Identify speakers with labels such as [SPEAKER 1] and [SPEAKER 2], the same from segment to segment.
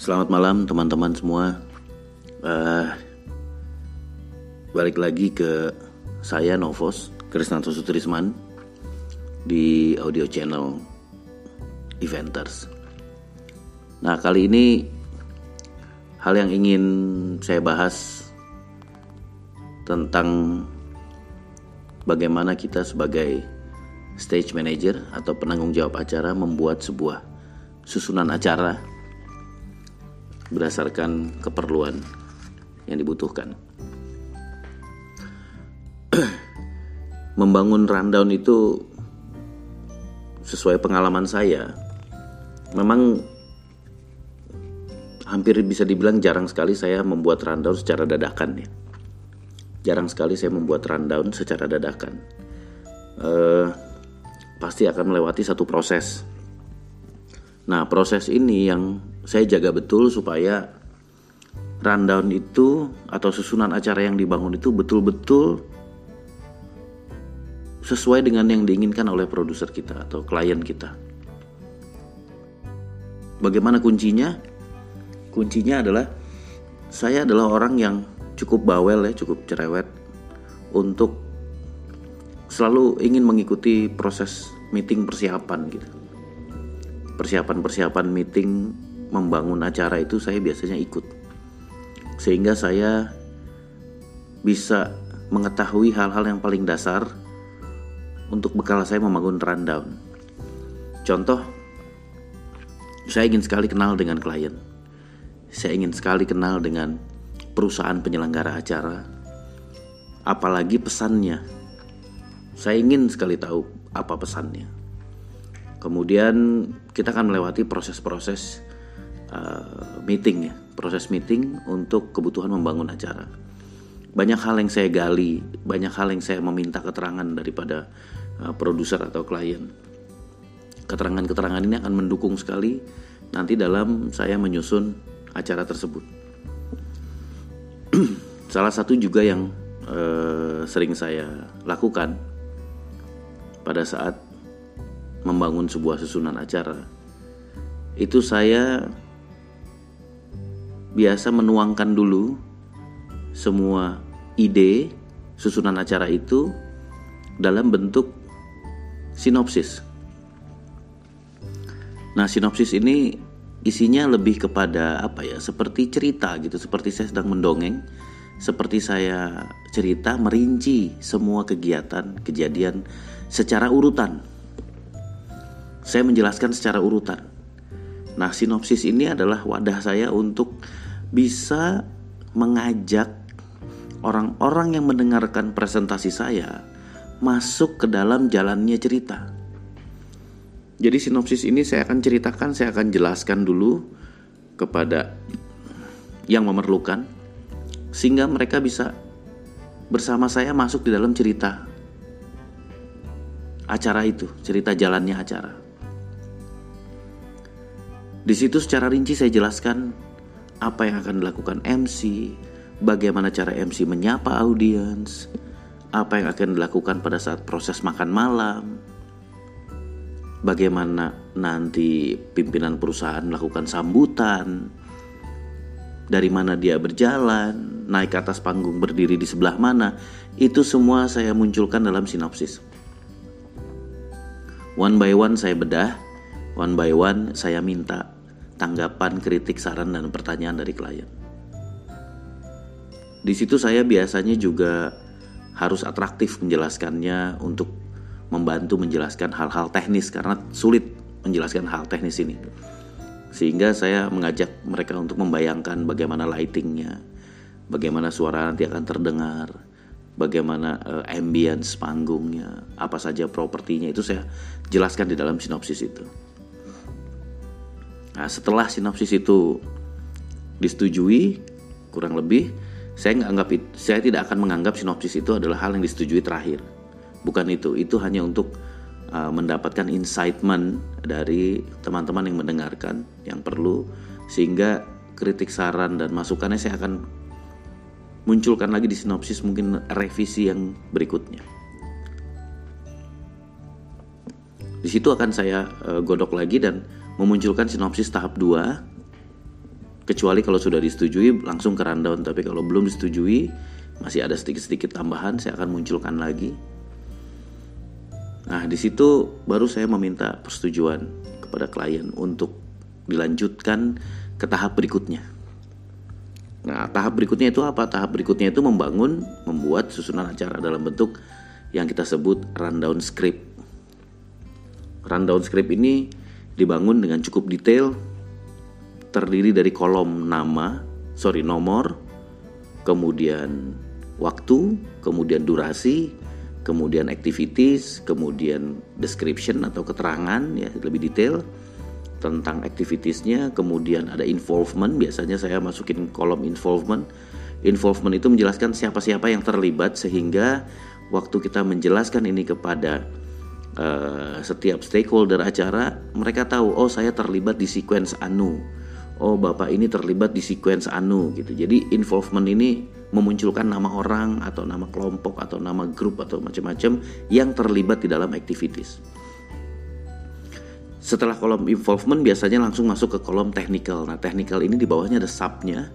[SPEAKER 1] Selamat malam teman-teman semua. Uh, balik lagi ke saya Novos Krisnanto Sutrisman di audio channel Eventers. Nah kali ini hal yang ingin saya bahas tentang bagaimana kita sebagai stage manager atau penanggung jawab acara membuat sebuah susunan acara berdasarkan keperluan yang dibutuhkan. Membangun rundown itu sesuai pengalaman saya, memang hampir bisa dibilang jarang sekali saya membuat rundown secara dadakan ya. Jarang sekali saya membuat rundown secara dadakan. Uh, pasti akan melewati satu proses. Nah, proses ini yang saya jaga betul supaya rundown itu atau susunan acara yang dibangun itu betul-betul sesuai dengan yang diinginkan oleh produser kita atau klien kita. Bagaimana kuncinya? Kuncinya adalah saya adalah orang yang cukup bawel ya, cukup cerewet untuk selalu ingin mengikuti proses meeting persiapan gitu. Persiapan-persiapan meeting membangun acara itu saya biasanya ikut. Sehingga saya bisa mengetahui hal-hal yang paling dasar untuk bekal saya membangun rundown. Contoh, saya ingin sekali kenal dengan klien. Saya ingin sekali kenal dengan perusahaan penyelenggara acara. Apalagi pesannya. Saya ingin sekali tahu apa pesannya. Kemudian kita akan melewati proses-proses uh, meeting ya, proses meeting untuk kebutuhan membangun acara. Banyak hal yang saya gali, banyak hal yang saya meminta keterangan daripada uh, produser atau klien. Keterangan-keterangan ini akan mendukung sekali nanti dalam saya menyusun acara tersebut. Salah satu juga yang uh, sering saya lakukan pada saat membangun sebuah susunan acara itu saya biasa menuangkan dulu semua ide susunan acara itu dalam bentuk sinopsis. Nah, sinopsis ini isinya lebih kepada apa ya? Seperti cerita gitu, seperti saya sedang mendongeng, seperti saya cerita merinci semua kegiatan, kejadian secara urutan. Saya menjelaskan secara urutan. Nah, sinopsis ini adalah wadah saya untuk bisa mengajak orang-orang yang mendengarkan presentasi saya masuk ke dalam jalannya cerita. Jadi sinopsis ini saya akan ceritakan, saya akan jelaskan dulu kepada yang memerlukan sehingga mereka bisa bersama saya masuk di dalam cerita acara itu, cerita jalannya acara. Di situ secara rinci saya jelaskan apa yang akan dilakukan MC, bagaimana cara MC menyapa audiens, apa yang akan dilakukan pada saat proses makan malam, bagaimana nanti pimpinan perusahaan melakukan sambutan, dari mana dia berjalan, naik ke atas panggung berdiri di sebelah mana, itu semua saya munculkan dalam sinopsis. One by one saya bedah, one by one saya minta tanggapan, kritik, saran, dan pertanyaan dari klien. Di situ saya biasanya juga harus atraktif menjelaskannya untuk membantu menjelaskan hal-hal teknis karena sulit menjelaskan hal teknis ini. Sehingga saya mengajak mereka untuk membayangkan bagaimana lightingnya, bagaimana suara nanti akan terdengar, bagaimana uh, ambience panggungnya, apa saja propertinya itu saya jelaskan di dalam sinopsis itu. Nah, setelah sinopsis itu disetujui, kurang lebih saya nggak anggap saya tidak akan menganggap sinopsis itu adalah hal yang disetujui terakhir. Bukan itu, itu hanya untuk uh, mendapatkan incitement dari teman-teman yang mendengarkan yang perlu sehingga kritik saran dan masukannya saya akan munculkan lagi di sinopsis mungkin revisi yang berikutnya. Di situ akan saya uh, godok lagi dan memunculkan sinopsis tahap 2 kecuali kalau sudah disetujui langsung ke rundown. Tapi kalau belum disetujui masih ada sedikit-sedikit tambahan saya akan munculkan lagi. Nah di situ baru saya meminta persetujuan kepada klien untuk dilanjutkan ke tahap berikutnya. Nah tahap berikutnya itu apa? Tahap berikutnya itu membangun membuat susunan acara dalam bentuk yang kita sebut rundown script. Rundown script ini dibangun dengan cukup detail terdiri dari kolom nama, sorry nomor, kemudian waktu, kemudian durasi, kemudian activities, kemudian description atau keterangan ya lebih detail tentang activitiesnya, kemudian ada involvement, biasanya saya masukin kolom involvement. Involvement itu menjelaskan siapa-siapa yang terlibat sehingga waktu kita menjelaskan ini kepada uh, setiap stakeholder acara, mereka tahu oh saya terlibat di sequence anu oh bapak ini terlibat di sequence anu gitu. Jadi involvement ini memunculkan nama orang atau nama kelompok atau nama grup atau macam-macam yang terlibat di dalam activities. Setelah kolom involvement biasanya langsung masuk ke kolom technical. Nah, technical ini di bawahnya ada subnya.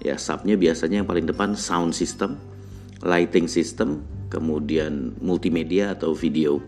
[SPEAKER 1] Ya, subnya biasanya yang paling depan sound system, lighting system, kemudian multimedia atau video.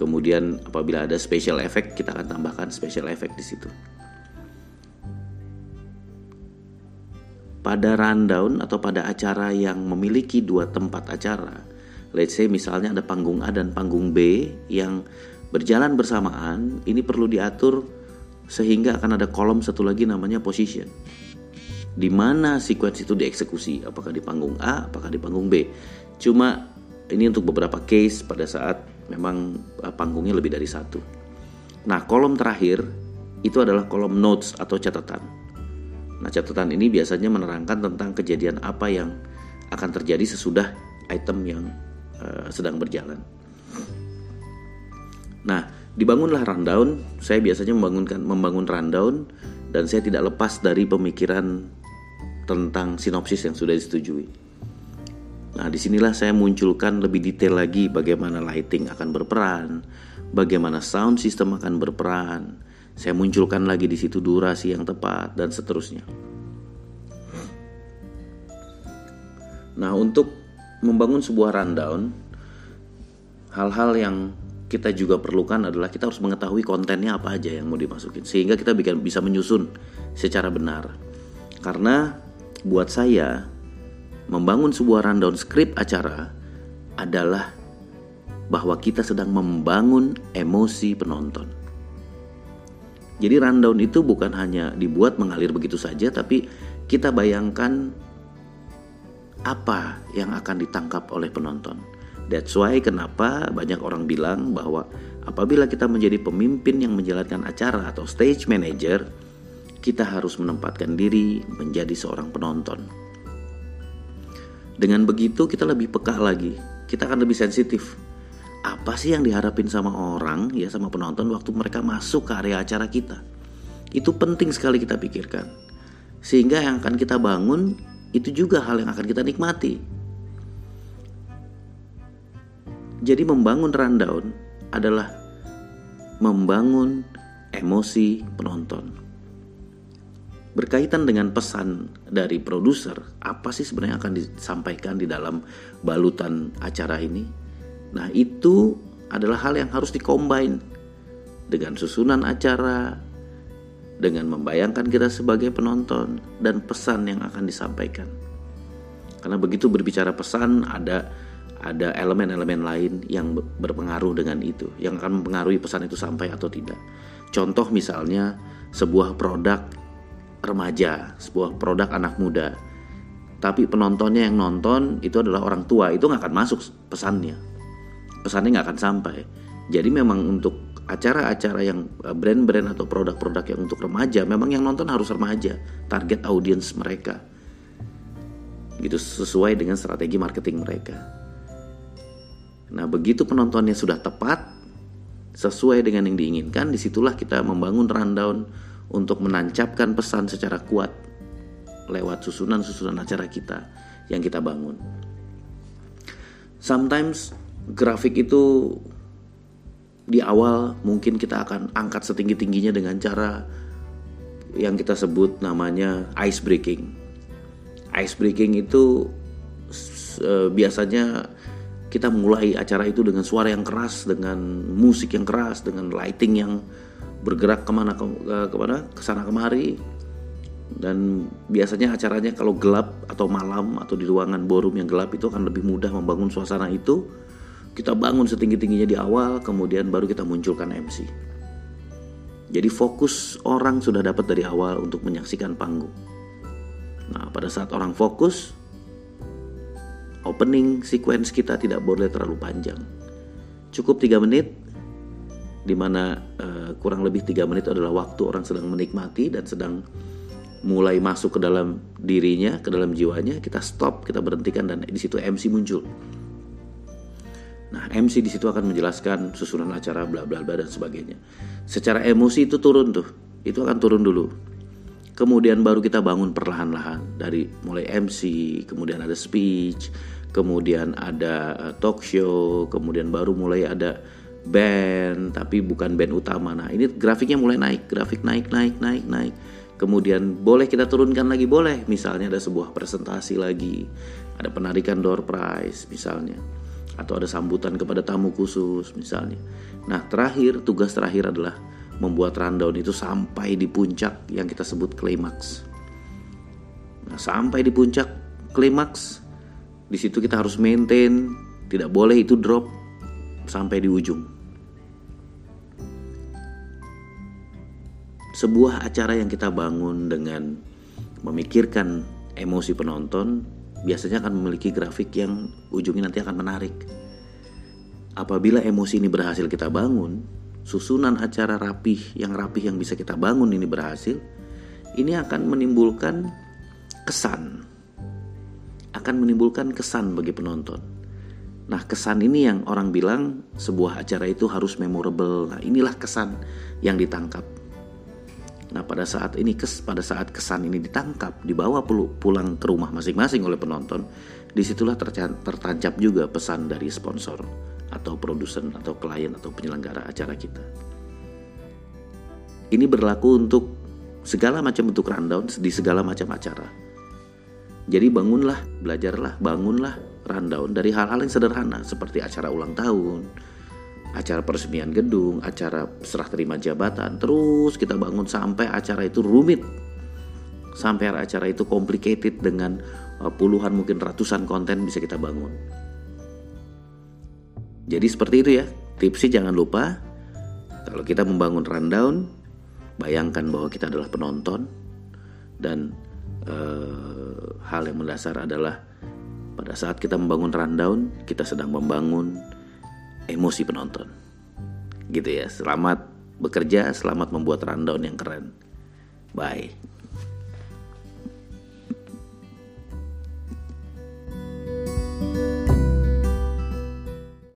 [SPEAKER 1] Kemudian apabila ada special effect, kita akan tambahkan special effect di situ. pada rundown atau pada acara yang memiliki dua tempat acara, let's say misalnya ada panggung A dan panggung B yang berjalan bersamaan, ini perlu diatur sehingga akan ada kolom satu lagi namanya position. Di mana sequence itu dieksekusi, apakah di panggung A, apakah di panggung B. Cuma ini untuk beberapa case pada saat memang eh, panggungnya lebih dari satu. Nah, kolom terakhir itu adalah kolom notes atau catatan. Nah, catatan ini biasanya menerangkan tentang kejadian apa yang akan terjadi sesudah item yang uh, sedang berjalan. Nah, dibangunlah rundown. Saya biasanya membangunkan membangun rundown dan saya tidak lepas dari pemikiran tentang sinopsis yang sudah disetujui. Nah, di sinilah saya munculkan lebih detail lagi bagaimana lighting akan berperan, bagaimana sound system akan berperan, saya munculkan lagi di situ durasi yang tepat dan seterusnya. Nah, untuk membangun sebuah rundown, hal-hal yang kita juga perlukan adalah kita harus mengetahui kontennya apa aja yang mau dimasukin sehingga kita bisa menyusun secara benar. Karena buat saya membangun sebuah rundown script acara adalah bahwa kita sedang membangun emosi penonton. Jadi rundown itu bukan hanya dibuat mengalir begitu saja, tapi kita bayangkan apa yang akan ditangkap oleh penonton. That's why kenapa banyak orang bilang bahwa apabila kita menjadi pemimpin yang menjalankan acara atau stage manager, kita harus menempatkan diri menjadi seorang penonton. Dengan begitu kita lebih peka lagi, kita akan lebih sensitif. Apa sih yang diharapin sama orang ya sama penonton waktu mereka masuk ke area acara kita? Itu penting sekali kita pikirkan. Sehingga yang akan kita bangun itu juga hal yang akan kita nikmati. Jadi membangun rundown adalah membangun emosi penonton berkaitan dengan pesan dari produser apa sih sebenarnya akan disampaikan di dalam balutan acara ini Nah, itu adalah hal yang harus dikombin dengan susunan acara, dengan membayangkan kita sebagai penonton dan pesan yang akan disampaikan. Karena begitu berbicara pesan ada ada elemen-elemen lain yang berpengaruh dengan itu, yang akan mempengaruhi pesan itu sampai atau tidak. Contoh misalnya sebuah produk remaja, sebuah produk anak muda, tapi penontonnya yang nonton itu adalah orang tua, itu nggak akan masuk pesannya pesannya nggak akan sampai. Jadi memang untuk acara-acara yang eh, brand-brand atau produk-produk yang untuk remaja, memang yang nonton harus remaja, target audiens mereka. Gitu sesuai dengan strategi marketing mereka. Nah, begitu penontonnya sudah tepat, sesuai dengan yang diinginkan, di situlah kita membangun rundown untuk menancapkan pesan secara kuat lewat susunan-susunan acara kita yang kita bangun. Sometimes grafik itu di awal mungkin kita akan angkat setinggi-tingginya dengan cara yang kita sebut namanya ice breaking. Ice breaking itu uh, biasanya kita mulai acara itu dengan suara yang keras, dengan musik yang keras, dengan lighting yang bergerak ke mana ke, ke mana ke sana kemari. Dan biasanya acaranya kalau gelap atau malam atau di ruangan ballroom yang gelap itu akan lebih mudah membangun suasana itu. Kita bangun setinggi tingginya di awal, kemudian baru kita munculkan MC. Jadi fokus orang sudah dapat dari awal untuk menyaksikan panggung. Nah, pada saat orang fokus, opening sequence kita tidak boleh terlalu panjang. Cukup 3 menit, di mana uh, kurang lebih 3 menit adalah waktu orang sedang menikmati dan sedang mulai masuk ke dalam dirinya, ke dalam jiwanya, kita stop, kita berhentikan dan di situ MC muncul. Nah, MC di situ akan menjelaskan susunan acara bla bla bla dan sebagainya. Secara emosi itu turun tuh. Itu akan turun dulu. Kemudian baru kita bangun perlahan-lahan dari mulai MC, kemudian ada speech, kemudian ada uh, talk show, kemudian baru mulai ada band tapi bukan band utama. Nah, ini grafiknya mulai naik, grafik naik naik naik naik. Kemudian boleh kita turunkan lagi boleh, misalnya ada sebuah presentasi lagi, ada penarikan door prize misalnya atau ada sambutan kepada tamu khusus misalnya. Nah, terakhir tugas terakhir adalah membuat rundown itu sampai di puncak yang kita sebut klimaks. Nah, sampai di puncak klimaks, di situ kita harus maintain, tidak boleh itu drop sampai di ujung. Sebuah acara yang kita bangun dengan memikirkan emosi penonton biasanya akan memiliki grafik yang ujungnya nanti akan menarik. Apabila emosi ini berhasil kita bangun, susunan acara rapih yang rapih yang bisa kita bangun ini berhasil, ini akan menimbulkan kesan. Akan menimbulkan kesan bagi penonton. Nah, kesan ini yang orang bilang sebuah acara itu harus memorable. Nah, inilah kesan yang ditangkap. Nah, pada saat ini kes pada saat kesan ini ditangkap, dibawa pulang ke rumah masing-masing oleh penonton, di situlah tertancap juga pesan dari sponsor atau produsen atau klien atau penyelenggara acara kita. Ini berlaku untuk segala macam bentuk rundown di segala macam acara. Jadi bangunlah, belajarlah, bangunlah rundown dari hal-hal yang sederhana seperti acara ulang tahun, acara peresmian gedung, acara serah terima jabatan. Terus kita bangun sampai acara itu rumit. Sampai acara itu complicated dengan uh, puluhan mungkin ratusan konten bisa kita bangun. Jadi seperti itu ya. Tipsnya jangan lupa kalau kita membangun rundown, bayangkan bahwa kita adalah penonton dan uh, hal yang mendasar adalah pada saat kita membangun rundown, kita sedang membangun emosi penonton. Gitu ya. Selamat bekerja, selamat membuat rundown yang keren. Bye.